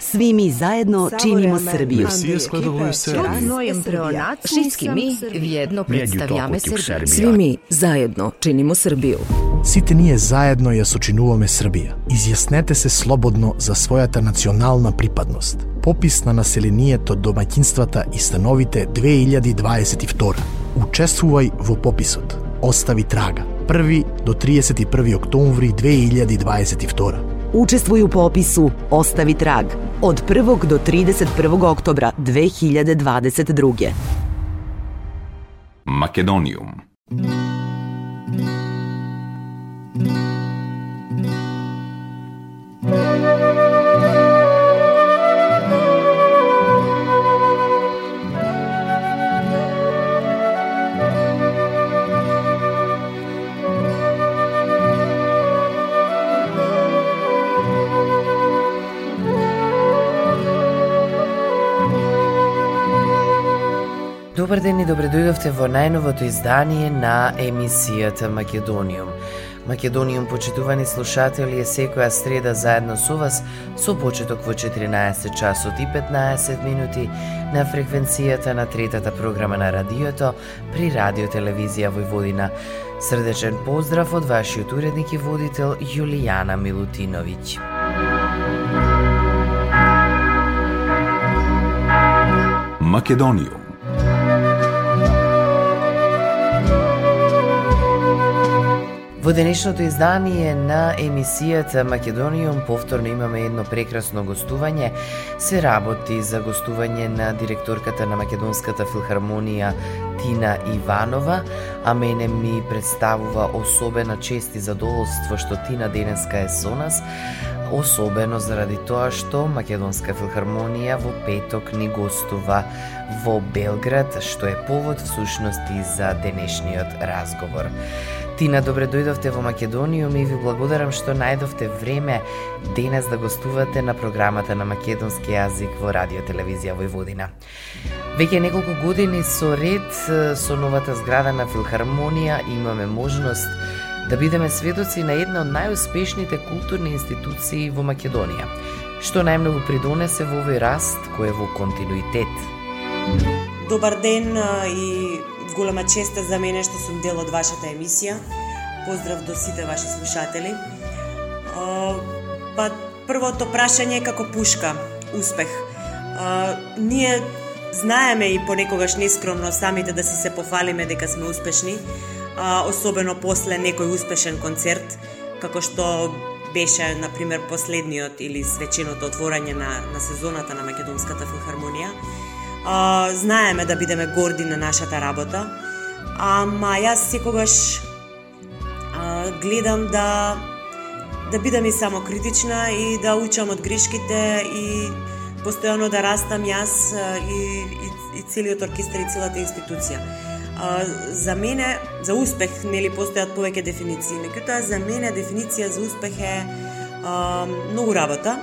Svi mi zajedno činimo Srbiju. Всички ми вједно представјаме Србија. Svi mi zajedno činimo Srbiju. Сите ние заедно ја сочинуваме Србија. Изјаснете се слободно за својата национална припадност. Попис на населението, домаќинствата и становите 2022. Учествувај во пописот. Остави трага. 1 до 31 октомври 2022. Učestvuj u popisu Ostavi trag od 1. do 31. oktobra 2022. Македониум. Добар ден и добре дојдовте во најновото издание на емисијата Македониум. Македониум, почитувани слушатели, е секоја среда заедно со вас со почеток во 14 часот и 15 минути на фреквенцијата на третата програма на радиото при Радио Телевизија Војводина. Срдечен поздрав од вашиот уредник и водител Јулијана Милутиновиќ. Македониум. Во денешното издание на емисијата Македониум повторно имаме едно прекрасно гостување. Се работи за гостување на директорката на Македонската филхармонија Тина Иванова, а мене ми представува особена чест и задоволство што Тина денеска е со нас, особено заради тоа што Македонска филхармонија во петок ни гостува во Белград, што е повод всушност и за денешниот разговор. Тина, добре дојдовте во Македониум и ви благодарам што најдовте време денес да гостувате на програмата на македонски јазик во Радио Телевизија Војводина. Веќе неколку години со ред со новата зграда на Филхармонија имаме можност да бидеме сведоци на една од најуспешните културни институции во Македонија, што најмногу придонесе во овој раст кој е во континуитет. Добар ден и голема честа за мене што сум дел од вашата емисија. Поздрав до сите ваши слушатели. А, Па првото прашање е како пушка, успех. А, Ние знаеме и понекогаш нескромно самите да си се пофалиме дека сме успешни, а, особено после некој успешен концерт, како што беше, на пример, последниот или свеченото отворање на, на сезоната на Македонската филхармонија. А, знаеме да бидеме горди на нашата работа, ама јас секогаш а, гледам да да бидам и само критична и да учам од грешките и постојано да растам јас и, и, и целиот оркестар и целата институција. А, за мене, за успех, нели постојат повеќе дефиниции, меѓутоа за мене дефиниција за успех е а, многу работа,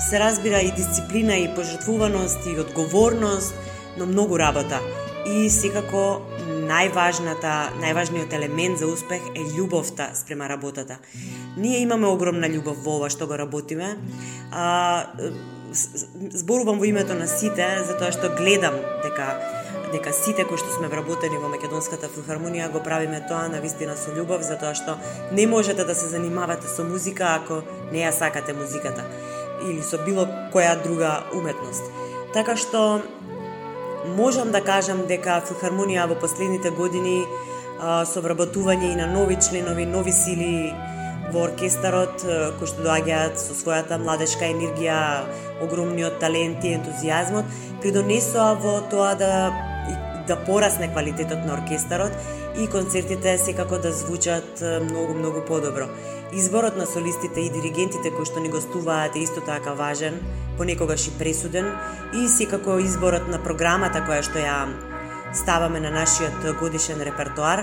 се разбира и дисциплина и пожртвуваност и одговорност, но многу работа. И секако најважната, најважниот елемент за успех е љубовта спрема работата. Ние имаме огромна љубов во ова што го работиме. А, зборувам во името на сите, затоа што гледам дека дека сите кои што сме вработени во Македонската филхармонија го правиме тоа на вистина со љубов, затоа што не можете да се занимавате со музика ако не ја сакате музиката или со било која друга уметност. Така што можам да кажам дека филхармонија во последните години со вработување и на нови членови, нови сили во оркестарот кои што доаѓаат со својата младешка енергија, огромниот талент и ентузијазмот, придонесоа во тоа да да порасне квалитетот на оркестарот и концертите секако да звучат многу многу подобро. Изборот на солистите и диригентите кои што ни гостуваат е исто така важен, понекогаш и пресуден и секако изборот на програмата која што ја ставаме на нашиот годишен репертоар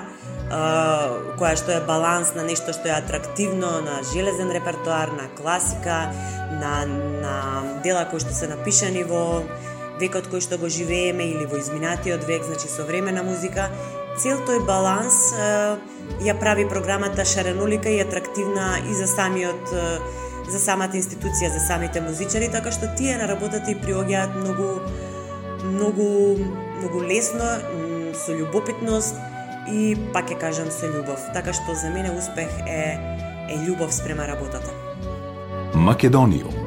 која што е баланс на нешто што е атрактивно, на железен репертоар, на класика, на, на дела кои што се напишани во векот кој што го живееме или во изминатиот век, значи современа музика. Цел тој баланс ја прави програмата шаренулика и атрактивна и за самиот за самата институција, за самите музичари, така што тие на работата и приоѓаат многу многу многу лесно, со љубопитност и пак ќе кажам со љубов. Така што за мене успех е е љубов спрема работата. Македонијум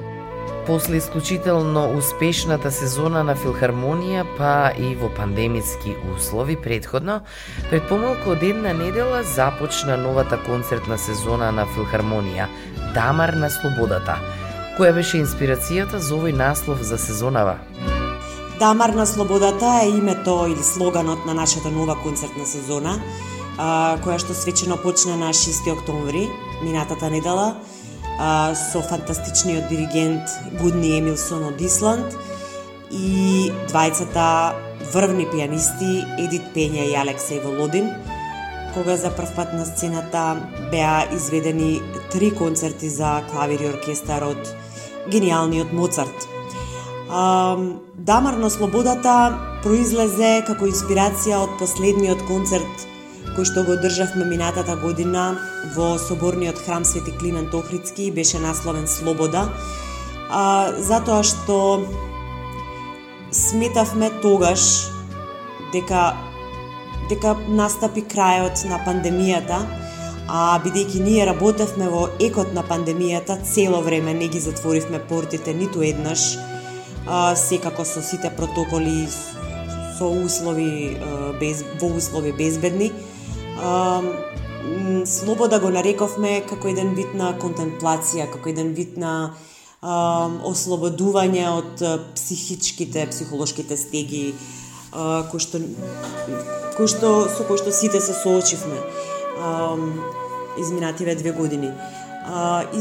После исклучително успешната сезона на Филхармонија, па и во пандемиски услови предходно, пред помалку од една недела започна новата концертна сезона на Филхармонија Дамар на слободата. Која беше инспирацијата за овој наслов за сезонава? Дамар на слободата е името или слоганот на нашата нова концертна сезона, која што свечено почна на 6 октомври, минатата недела, со фантастичниот диригент Гудни Емилсон од Исланд и двајцата врвни пианисти Едит Пења и Алексеј Володин, кога за прв пат на сцената беа изведени три концерти за клавир и оркестар од гениалниот Моцарт. Дамар на слободата произлезе како инспирација од последниот концерт кој што го државме минатата година во Соборниот храм Свети Климент Охридски беше насловен Слобода, а, затоа што сметавме тогаш дека дека настапи крајот на пандемијата, а бидејќи ние работевме во екот на пандемијата, цело време не ги затворивме портите ниту еднаш, а, секако со сите протоколи со услови без во услови безбедни. А, слобода го нарековме како еден вид на контемплација, како еден вид на а, ослободување од психичките, психолошките стеги кои што кои што со кои што сите се соочивме а, изминативе две години. А, и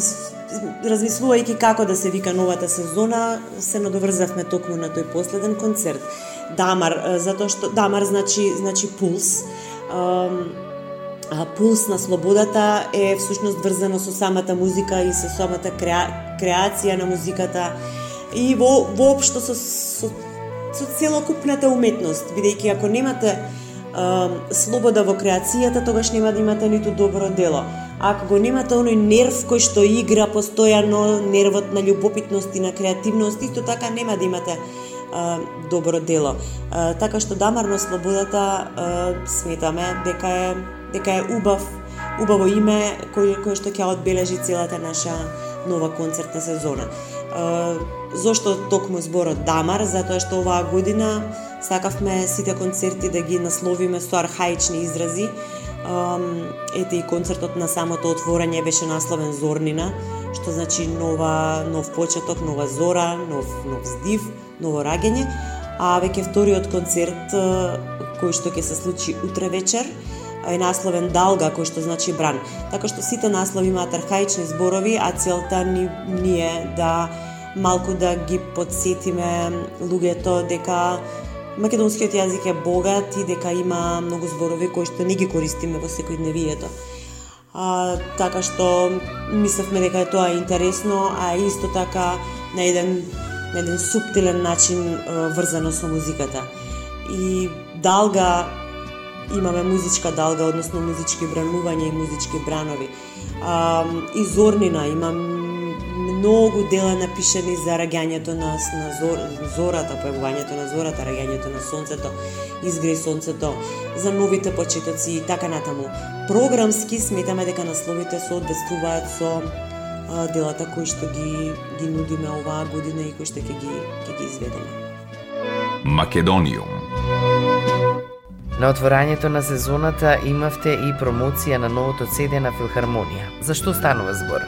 размислувајќи како да се вика новата сезона, се надоврзавме токму на тој последен концерт. Дамар, затоа што Дамар значи значи пулс. А, пулс на слободата е всушност врзано со самата музика и со самата креа, креација на музиката и во воопшто со, со со целокупната уметност, бидејќи ако немате а, слобода во креацијата, тогаш нема да имате ниту добро дело. А ако го немате оној нерв кој што игра постојано, нервот на љубопитност и на креативност, исто така нема да имате добро дело. А, така што дамарно слободата а, сметаме дека е дека е убав убаво име кој кој што ќе одбележи целата наша нова концертна сезона. А, зошто токму зборот Дамар? Затоа што оваа година сакавме сите концерти да ги насловиме со архаични изрази. Ете и концертот на самото отворање беше насловен Зорнина, што значи нова, нов почеток, нова зора, нов, нов здив, новораѓање. А веќе вториот концерт кој што ќе се случи утре вечер е насловен Далга, кој што значи бран. Така што сите наслови имаат архаични зборови, а целта ни, ни е да малку да ги подсетиме луѓето дека македонскиот јазик е богат и дека има многу зборови кои што не ги користиме во секојдневието. А, така што мислевме дека е тоа интересно, а исто така на еден на еден суптилен начин врзано со музиката. И далга имаме музичка далга, односно музички бранувања и музички бранови. А, и Зорнина има многу дела напишани за раѓањето на, на зор, зората, појавувањето на зората, раѓањето на сонцето, изгреј сонцето, за новите почетоци и така натаму. Програмски сметаме дека насловите се одвествуваат со делата кои што ги ги нудиме оваа година и кои што ќе ги ќе ги изведеме. Македониум На отворањето на сезоната имавте и промоција на новото CD на Филхармонија. За што станува збор?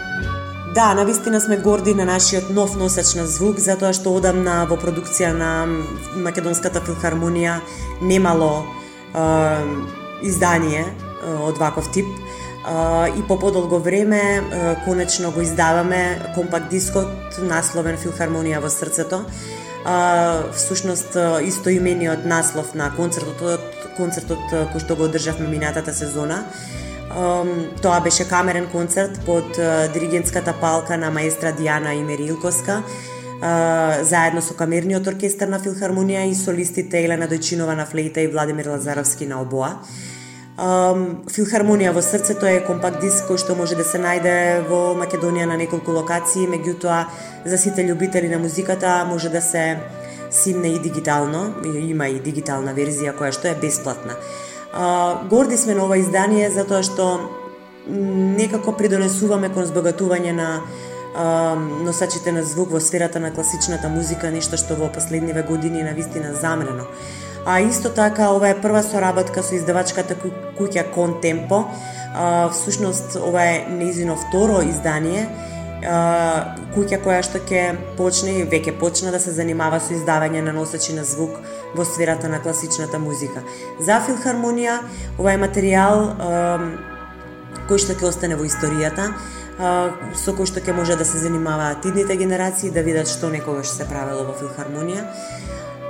Да, навистина сме горди на нашиот нов носач на звук, затоа што одамна во продукција на Македонската филхармонија немало е, издание е, од ваков тип. И по подолго време конечно го издаваме компакт дискот насловен Филхармонија во срцето. Всушност исто имениот наслов на концертот концертот кој што го одржавме минатата сезона. Тоа беше камерен концерт под диригентската палка на маестра Диана Имерилковска, заедно со камерниот оркестар на Филхармонија и солистите Елена Дојчинова на флейта и Владимир Лазаровски на обоа. Филхармонија во срцето е компакт диск кој што може да се најде во Македонија на неколку локации, меѓутоа за сите љубители на музиката може да се симне и дигитално, има и дигитална верзија која што е бесплатна. Горди сме на ова издание затоа што некако придонесуваме кон збогатување на носачите на звук во сферата на класичната музика, нешто што во последниве години на вистина замрено. А исто така, ова е прва соработка со издавачката куќа Контемпо. А, Всушност, ова е неизино второ издание, куќа која што ќе почне и веќе почна да се занимава со издавање на носачи на звук во сферата на класичната музика. За филхармонија, ова е материјал кој што ќе остане во историјата, со кој што ќе може да се занимаваат идните генерации да видат што некогаш се правело во филхармонија.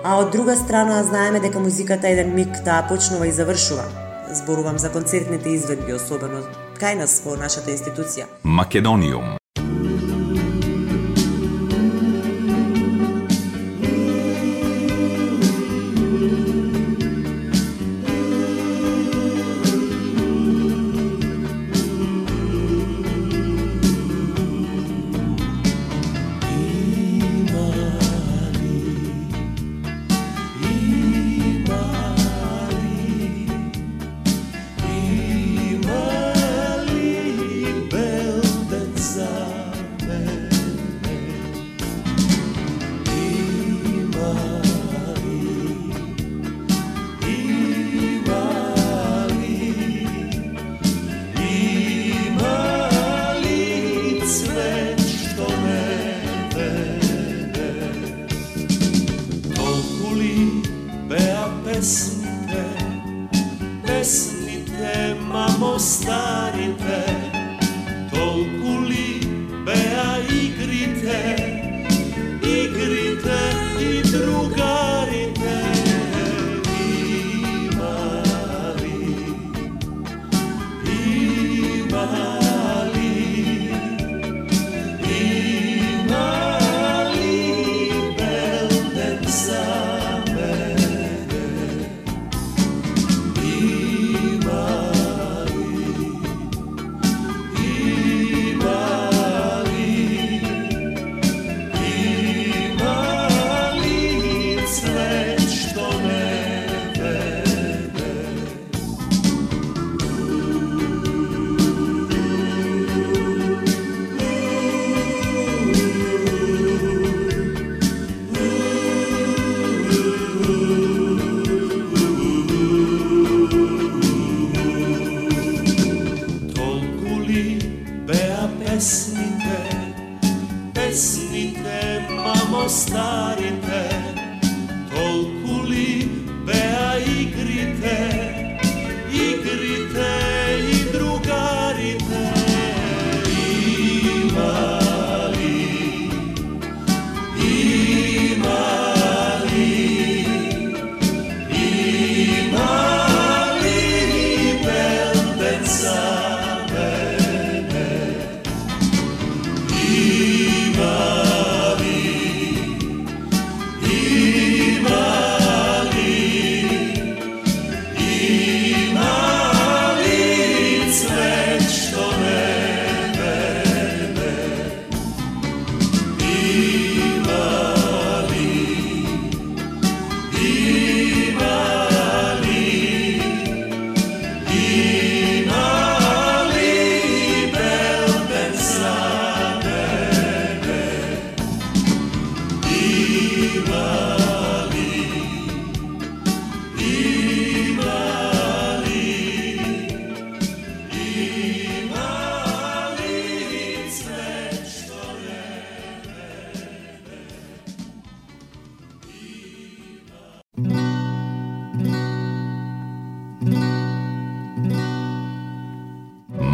А од друга страна знаеме дека музиката еден миг таа почнува и завршува. Зборувам за концертните изведби, особено кај нас во нашата институција. Македониум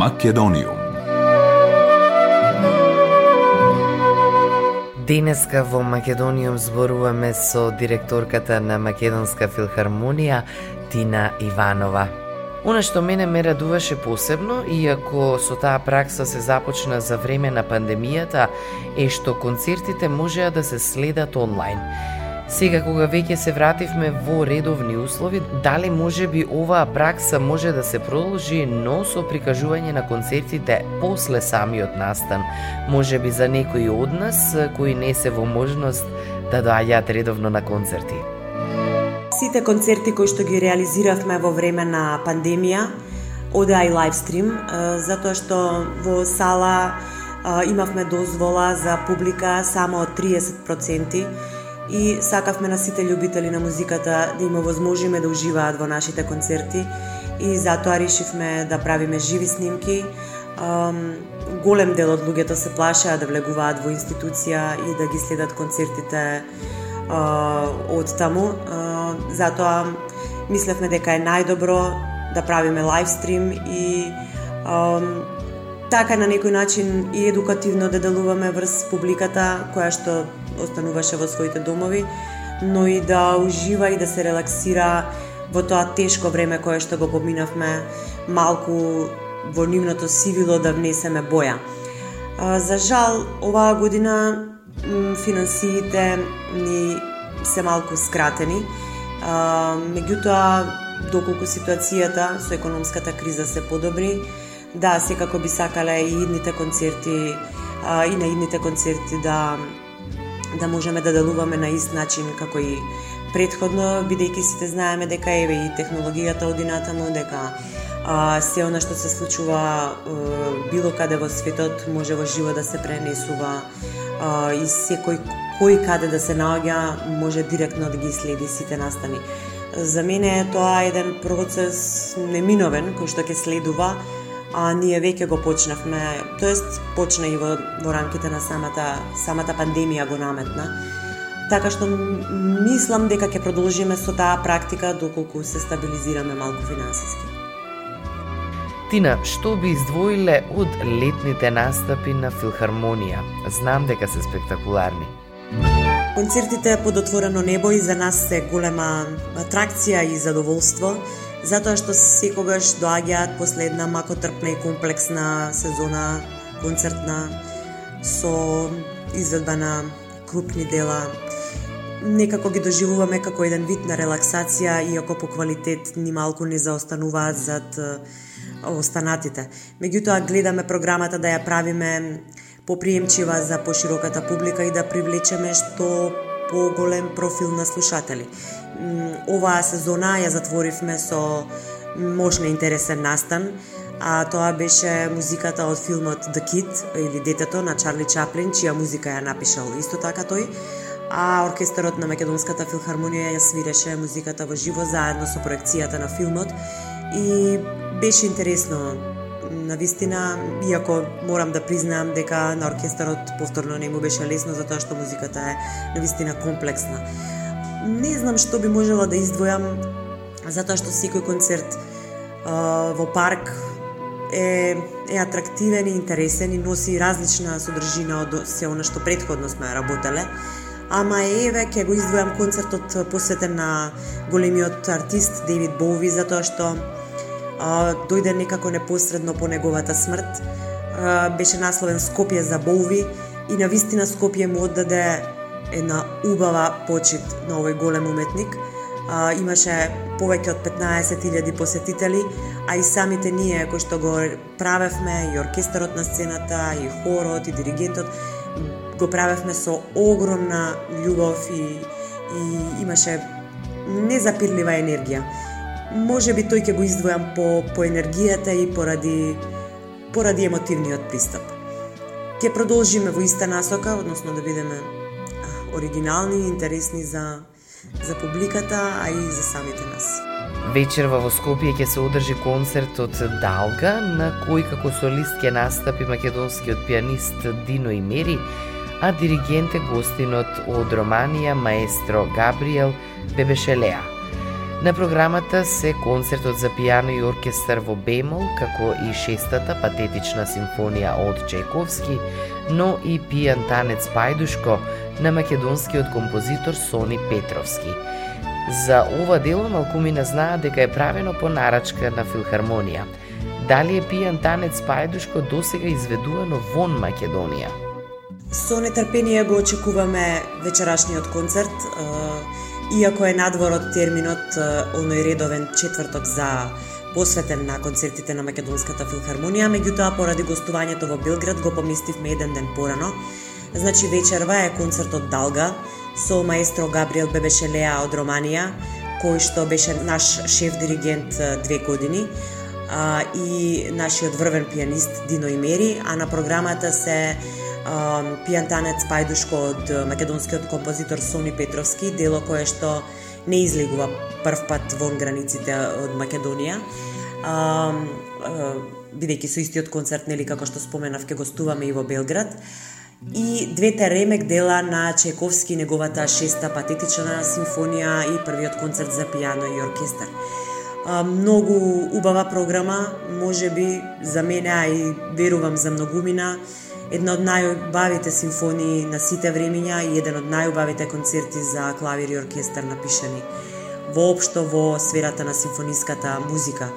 Македонијум. Денеска во Македониум зборуваме со директорката на Македонска филхармонија Тина Иванова. Она што мене ме радуваше посебно, иако со таа пракса се започна за време на пандемијата, е што концертите можеа да се следат онлайн. Сега кога веќе се вративме во редовни услови, дали може би оваа пракса може да се продолжи, но со прикажување на концертите после самиот настан, може би за некои од нас кои не се во можност да доаѓаат редовно на концерти. Сите концерти кои што ги реализиравме во време на пандемија, одеа и лайвстрим, затоа што во сала имавме дозвола за публика само од 30%, и сакавме на сите љубители на музиката да има возможиме да уживаат во нашите концерти и затоа решивме да правиме живи снимки. голем дел од луѓето се плашаа да влегуваат во институција и да ги следат концертите од таму. затоа мислевме дека е најдобро да правиме лайвстрим и така на некој начин и едукативно да делуваме врз публиката која што остануваше во своите домови, но и да ужива и да се релаксира во тоа тешко време кое што го поминавме малку во нивното сивило да внесеме боја. За жал, оваа година финансиите ни се малку скратени, меѓутоа, доколку ситуацијата со економската криза се подобри, да, секако би сакале и идните концерти, и на идните концерти да да можеме да делуваме на ист начин како и предходно, бидејќи сите знаеме дека еве и технологијата оди натаму, дека а, се она што се случува а, било каде во светот може во живо да се пренесува а, и секој кој каде да се наоѓа може директно да ги следи сите настани. За мене е тоа еден процес неминовен кој што ќе следува а ние веќе го почнавме, тоест почна и во, во рамките на самата, самата пандемија го наметна. Така што мислам дека ќе продолжиме со таа практика доколку се стабилизираме малку финансиски. Тина, што би издвоиле од летните настапи на Филхармонија? Знам дека се спектакуларни. Концертите под отворено небо и за нас се голема атракција и задоволство затоа што секогаш доаѓаат последна макотрпна и комплексна сезона концертна со изведба на крупни дела. Некако ги доживуваме како еден вид на релаксација, иако по квалитет ни малку не заостануваат зад э, останатите. Меѓутоа гледаме програмата да ја правиме поприемчива за пошироката публика и да привлечеме што поголем профил на слушатели оваа сезона ја затворивме со мощно интересен настан, а тоа беше музиката од филмот The Kid или Детето на Чарли Чаплин, чија музика ја напишал исто така тој, а оркестарот на Македонската филхармонија ја свиреше музиката во живо заедно со проекцијата на филмот. И беше интересно на вистина, иако морам да признаам дека на оркестарот повторно не му беше лесно затоа што музиката е на вистина комплексна не знам што би можела да издвојам, затоа што секој концерт а, во парк е, е атрактивен и интересен и носи различна содржина од се она што предходно сме работеле. Ама еве ќе го издвојам концертот посветен на големиот артист Дейвид Боуви затоа што а, дојде некако непосредно по неговата смрт. А, беше насловен Скопје за Боуви и на вистина Скопје му оддаде една убава почит на овој голем уметник. А, имаше повеќе од 15.000 посетители, а и самите ние кои што го правевме, и оркестарот на сцената, и хорот, и диригентот, го правевме со огромна љубов и, и имаше незапирлива енергија. Може би тој ќе го издвојам по, по енергијата и поради, поради емотивниот пристап. Ке продолжиме во иста насока, односно да бидеме оригинални и интересни за, за публиката, а и за самите нас. Вечерва во Скопје ќе се одржи концертот Далга, на кој како солист ќе настапи македонскиот пианист Дино Имери, а диригент е гостинот од Романија маестро Габриел Бебешелеа. На програмата се концертот за пијано и оркестар во бемол, како и шестата патетична симфонија од Чайковски но и пијан танец Пајдушко на македонскиот композитор Сони Петровски. За ова дело малкумина знаа дека е правено по нарачка на Филхармонија. Дали е пијан танец Пајдушко досега изведувано вон Македонија? Со нетрпение го очекуваме вечерашниот концерт, иако е надвор од терминот оној редовен четврток за посветен на концертите на Македонската филхармонија, меѓутоа поради гостувањето во Белград го поместивме еден ден порано. Значи вечерва е концертот Далга со маестро Габриел Бебешелеа од Романија, кој што беше наш шеф диригент две години а, и нашиот врвен пианист Дино Имери, а на програмата се а, пијантанец Пајдушко од македонскиот композитор Сони Петровски, дело кое што не излегува прв пат вон границите од Македонија. А, а, бидејќи со истиот концерт, нели како што споменав, ке гостуваме и во Белград. И двете ремек дела на Чековски, неговата шеста патетична симфонија и првиот концерт за пијано и оркестар. А, многу убава програма, може би за мене, а и верувам за многумина, една од најубавите симфонии на сите времиња и еден од најубавите концерти за клавир и оркестар напишани воопшто во сферата на симфониската музика.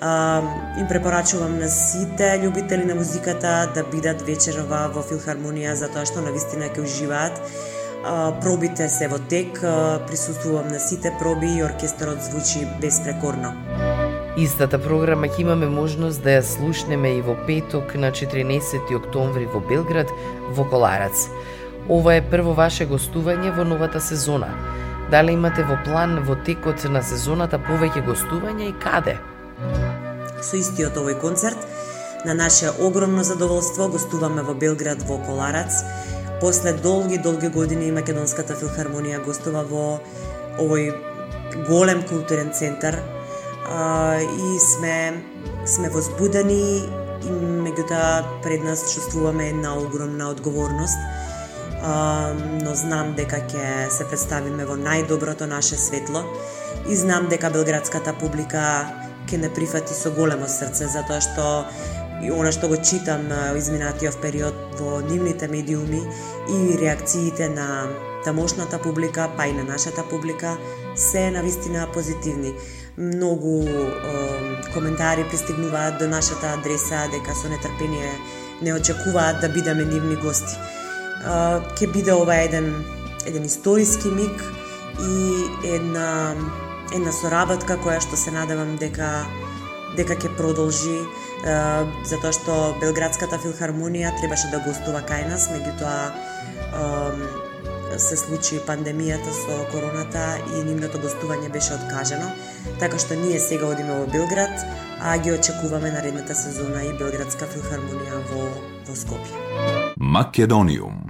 А, им препорачувам на сите љубители на музиката да бидат вечерва во филхармонија затоа што на вистина ќе уживаат. А, пробите се во тек, а, присуствувам на сите проби и оркестарот звучи беспрекорно. Истата програма ќе имаме можност да ја слушнеме и во петок на 14 октомври во Белград, во Коларац. Ова е прво ваше гостување во новата сезона. Дали имате во план во текот на сезоната повеќе гостувања и каде? Со истиот овој концерт, на наше огромно задоволство, гостуваме во Белград во Коларац. После долги, долги години Македонската филхармонија гостува во овој голем културен центар и сме сме возбудени и меѓутоа пред нас чувствуваме една огромна одговорност но знам дека ќе се представиме во најдоброто наше светло и знам дека белградската публика ќе не прифати со големо срце затоа што и она што го читам изминатиот период во нивните медиуми и реакциите на тамошната публика, па и на нашата публика, се на вистина позитивни. Многу е, коментари пристигнуваат до нашата адреса дека со нетрпение не очекуваат да бидеме нивни гости. Е, ке биде ова еден еден историски миг и една една соработка која што се надевам дека дека ќе продолжи е, затоа што Белградската филхармонија требаше да гостува кај нас, меѓутоа се случи пандемијата со короната и нивното гостување беше откажено, така што ние сега одиме во Белград, а ги очекуваме наредната сезона и Белградска филхармонија во, во Скопје. Македониум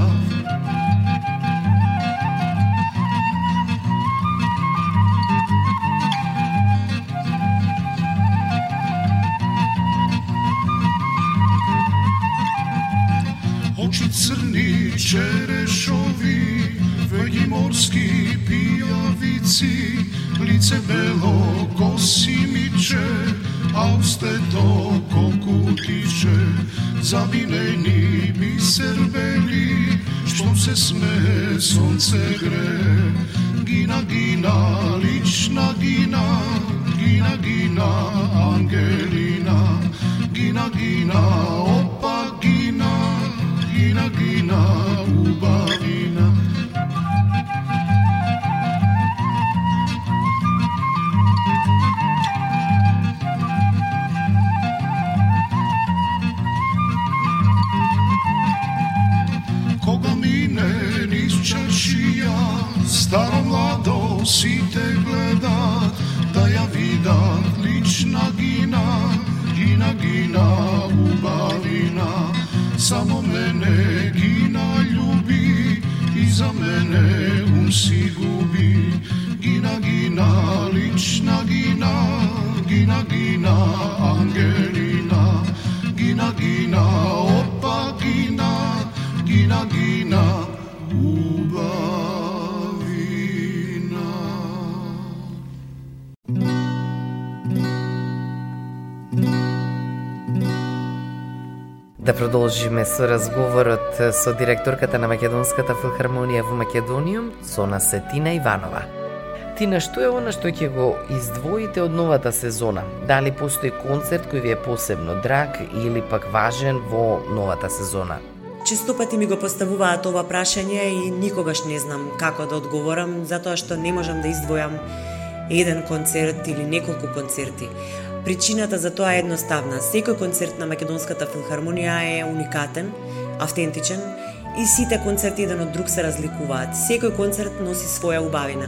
morski pijavici, lice belo kosi miče, a uste to kokutiče, zavineni biser beli, što se sme sonce gre. Gina, gina, lična gina, gina, gina, Angelina, gina, gina, sam si gubi Gina, gina, lična gina Gina, gina, angelina Gina, gina, opa gina Gina, gina. Да продолжиме со разговорот со директорката на Македонската филхармонија во Македониум, Сона Сетина Иванова. Тина, што е она што ќе го издвоите од новата сезона? Дали постои концерт кој ви е посебно драг или пак важен во новата сезона? Често пати ми го поставуваат ова прашање и никогаш не знам како да одговорам, затоа што не можам да издвојам еден концерт или неколку концерти. Причината за тоа е едноставна. Секој концерт на Македонската филхармонија е уникатен, автентичен и сите концерти еден од друг се разликуваат. Секој концерт носи своја убавина.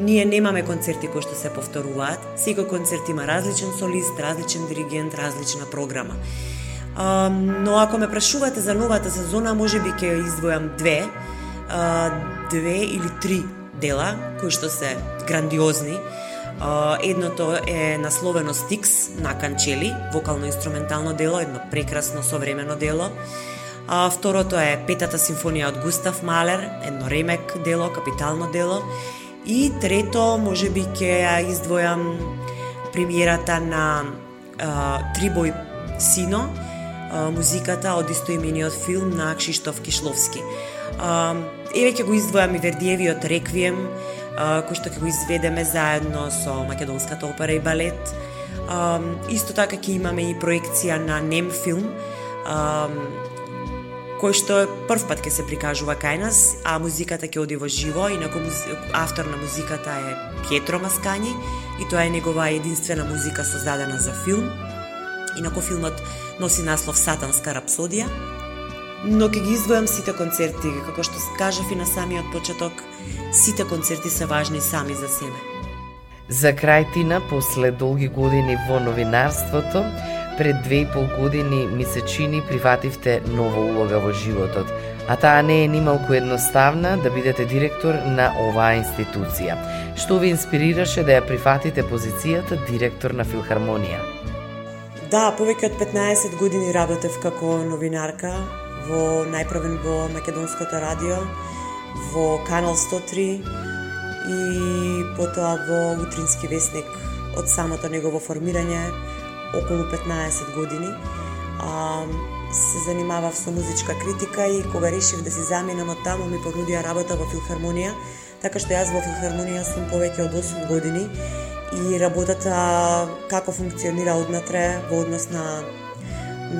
Ние немаме концерти кои што се повторуваат. Секој концерт има различен солист, различен диригент, различна програма. А, но ако ме прашувате за новата сезона, може би ќе издвојам две, а, две или три дела кои што се грандиозни. Едното е насловено Стикс на Канчели, вокално-инструментално дело, едно прекрасно современо дело. А, второто е Петата симфонија од Густав Малер, едно ремек дело, капитално дело. И трето, може би ќе ја издвојам премиерата на а, Трибој Сино, а, музиката од истоимениот филм на Кшиштоф Кишловски. А, еве ќе го издвојам и Вердиевиот реквием, кој што ќе го изведеме заедно со Македонската опера и балет. Исто така ќе имаме и проекција на нем филм, кој што прв пат ќе се прикажува кај нас, а музиката ќе оди во живо, инаку автор на музиката е Пјетро Маскани и тоа е негова единствена музика создадена за филм. Инако филмот носи наслов Сатанска рапсодија, но ќе ги издвојам сите концерти, како што кажав и на самиот почеток, сите концерти се важни сами за себе. За крај Тина, после долги години во новинарството, Пред две и пол години ми се чини прифативте нова улога во животот, а таа не е нималку едноставна да бидете директор на оваа институција. Што ви инспирираше да ја прифатите позицијата директор на филхармонија? Да, повеќе од 15 години работев како новинарка во најправен во Македонското радио, во Канал 103 и потоа во Утрински вестник од самото негово формирање околу 15 години. А, се занимавав со музичка критика и кога решив да си заминам од таму ми понудија работа во филхармонија, така што јас во филхармонија сум повеќе од 8 години и работата како функционира однатре во однос на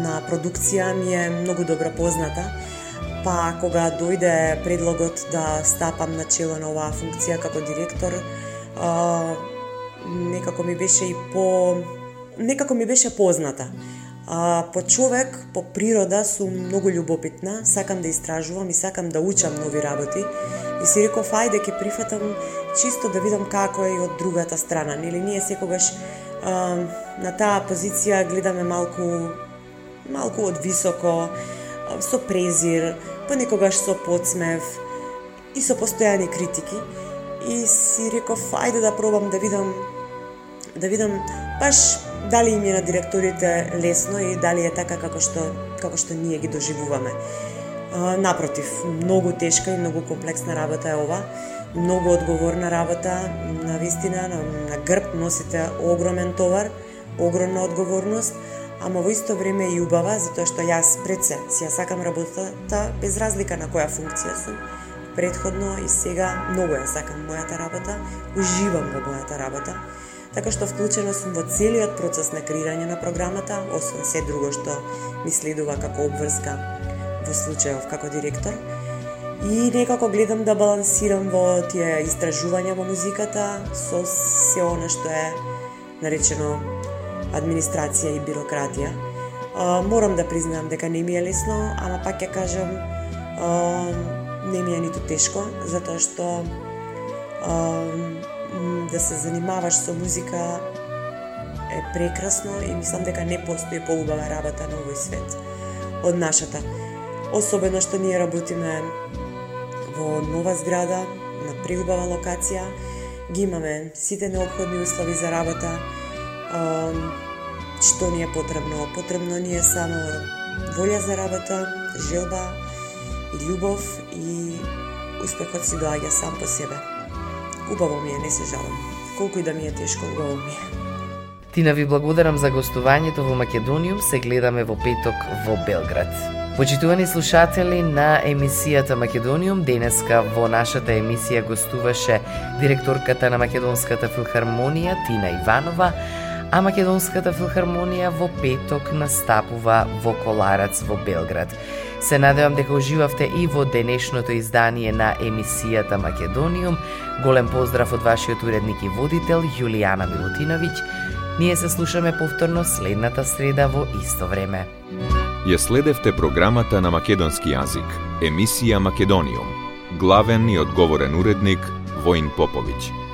на продукција ми е многу добро позната. Па кога дојде предлогот да стапам на чело на оваа функција како директор, некако ми беше и по некако ми беше позната. А, по човек, по природа, сум многу љубопитна, сакам да истражувам и сакам да учам нови работи. И си реков, ајде, ќе прифатам чисто да видам како е и од другата страна. Нели ние секогаш а, на таа позиција гледаме малку малку од високо, со презир, понекогаш со подсмев и со постојани критики. И си реков, ајде да пробам да видам да видам баш дали им е на директорите лесно и дали е така како што како што ние ги доживуваме. напротив, многу тешка и многу комплексна работа е ова, многу одговорна работа, на вистина на, на грб носите огромен товар, огромна одговорност, ама во исто време и убава, затоа што јас пред се си ја сакам работата без разлика на која функција сум. Предходно и сега многу ја сакам мојата работа, уживам во мојата работа така што вклучена сум во целиот процес на креирање на програмата, освен се друго што ми следува како обврска во случајов како директор. И некако гледам да балансирам во тие истражувања во музиката со се она што е наречено администрација и бирократија. А, морам да признаам дека не ми е лесно, ама пак ќе кажам а, не ми е ниту тешко, затоа што а, да се занимаваш со музика е прекрасно и мислам дека не постои поубава работа на овој свет од нашата. Особено што ние работиме во нова зграда, на преубава локација, ги имаме сите необходни услови за работа, што ни е потребно? Потребно ни е само волја за работа, желба и љубов и успехот си доаѓа сам по себе. Убаво ми е, не се жалам. Колку и да ми е тешко, убаво ми е. Тина ви благодарам за гостувањето во Македониум, се гледаме во петок во Белград. Почитувани слушатели на емисијата Македониум, денеска во нашата емисија гостуваше директорката на Македонската филхармонија Тина Иванова, а Македонската филхармонија во петок настапува во Коларац во Белград. Се надевам дека уживавте и во денешното издание на емисијата Македониум. Голем поздрав од вашиот уредник и водител Јулијана Милутиновиќ. Ние се слушаме повторно следната среда во исто време. Ја следевте програмата на македонски јазик, емисија Македониум. Главен и одговорен уредник Воин Поповиќ.